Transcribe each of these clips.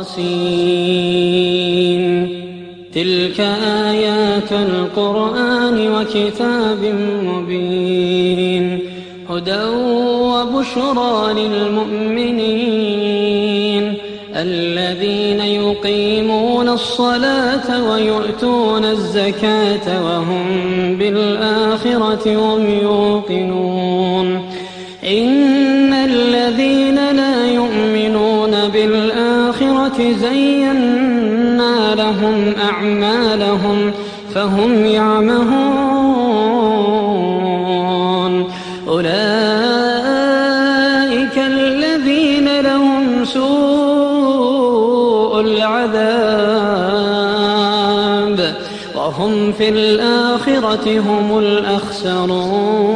طاسين تلك آيات القرآن وكتاب مبين. هدى وبشرى للمؤمنين. الذين يقيمون الصلاة ويؤتون الزكاة وهم بالآخرة هم يوقنون. إن الذين لا بالآخرة زينا لهم أعمالهم فهم يعمهون. أولئك الذين لهم سوء العذاب وهم في الآخرة هم الأخسرون.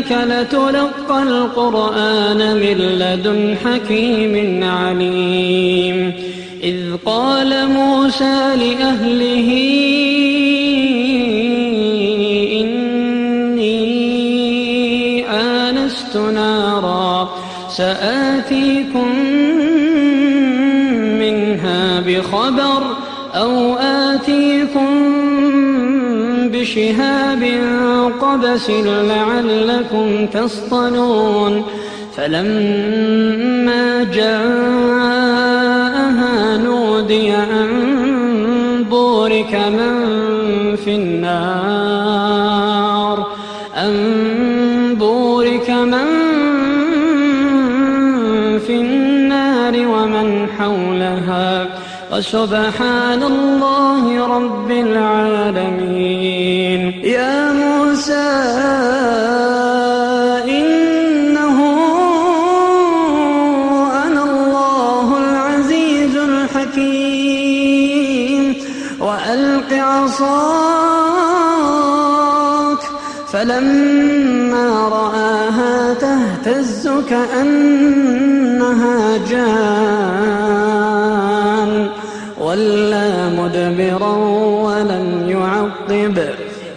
وإنك لتلقى القرآن من لدن حكيم عليم. إذ قال موسى لأهله إني آنست نارا سآتيكم منها بخبر أو آتيكم بشهاب قبس لعلكم تصطلون فلما جاءها نودي أن بورك من في النار أن وسبحان الله رب العالمين. يا موسى إنه أنا الله العزيز الحكيم. وألق عصاك فلما رآها تهتز كأنها جان.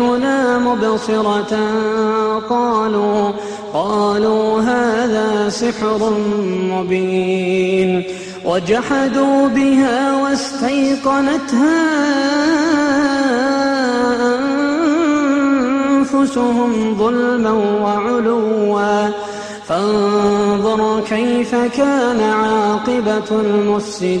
آياتنا مبصرة قالوا قالوا هذا سحر مبين. وجحدوا بها واستيقنتها أنفسهم ظلما وعلوا. فانظر كيف كان عاقبة المفسدين.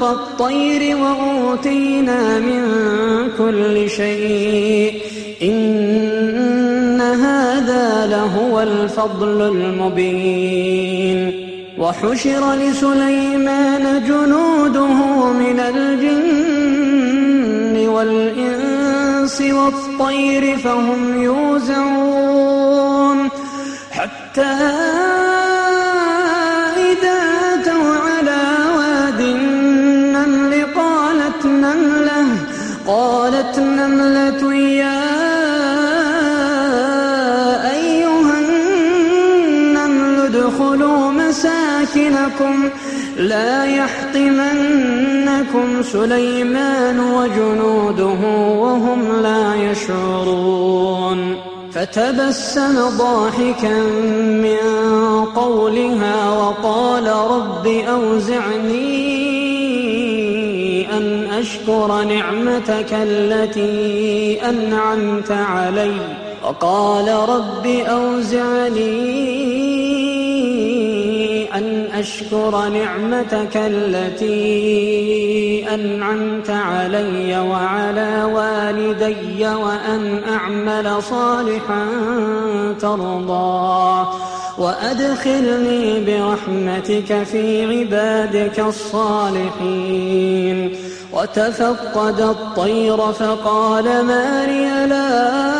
منطق الطير وأوتينا من كل شيء. إن هذا لهو الفضل المبين. وحشر لسليمان جنوده من الجن والإنس والطير فهم يوزعون. حتى ادخلوا مساكنكم لا يحطمنكم سليمان وجنوده وهم لا يشعرون. فتبسم ضاحكا من قولها وقال رب أوزعني أن أشكر نعمتك التي أنعمت علي. وقال رب أوزعني أشكر نعمتك التي أنعمت علي وعلى والدي وأن أعمل صالحا ترضاه وأدخلني برحمتك في عبادك الصالحين. وتفقد الطير فقال ما لي لا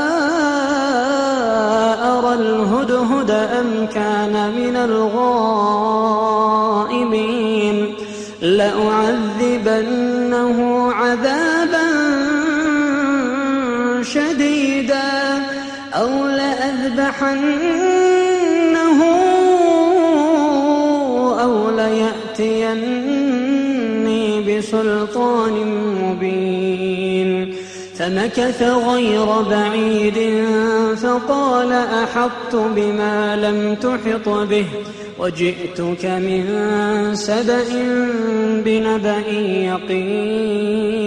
أرى الهدهد أم كان من الغائبين لأعذبنه عذابا شديدا أو لأذبحنه أو ليأتيني بسلطان مبين فمكث غير بعيد فقال أحطت بما لم تحط به وجئتك من سبأ بنبأ يقين.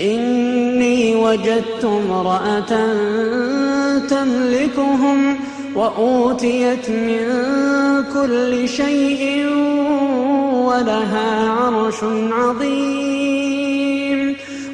إني وجدت امرأة تملكهم وأوتيت من كل شيء ولها عرش عظيم.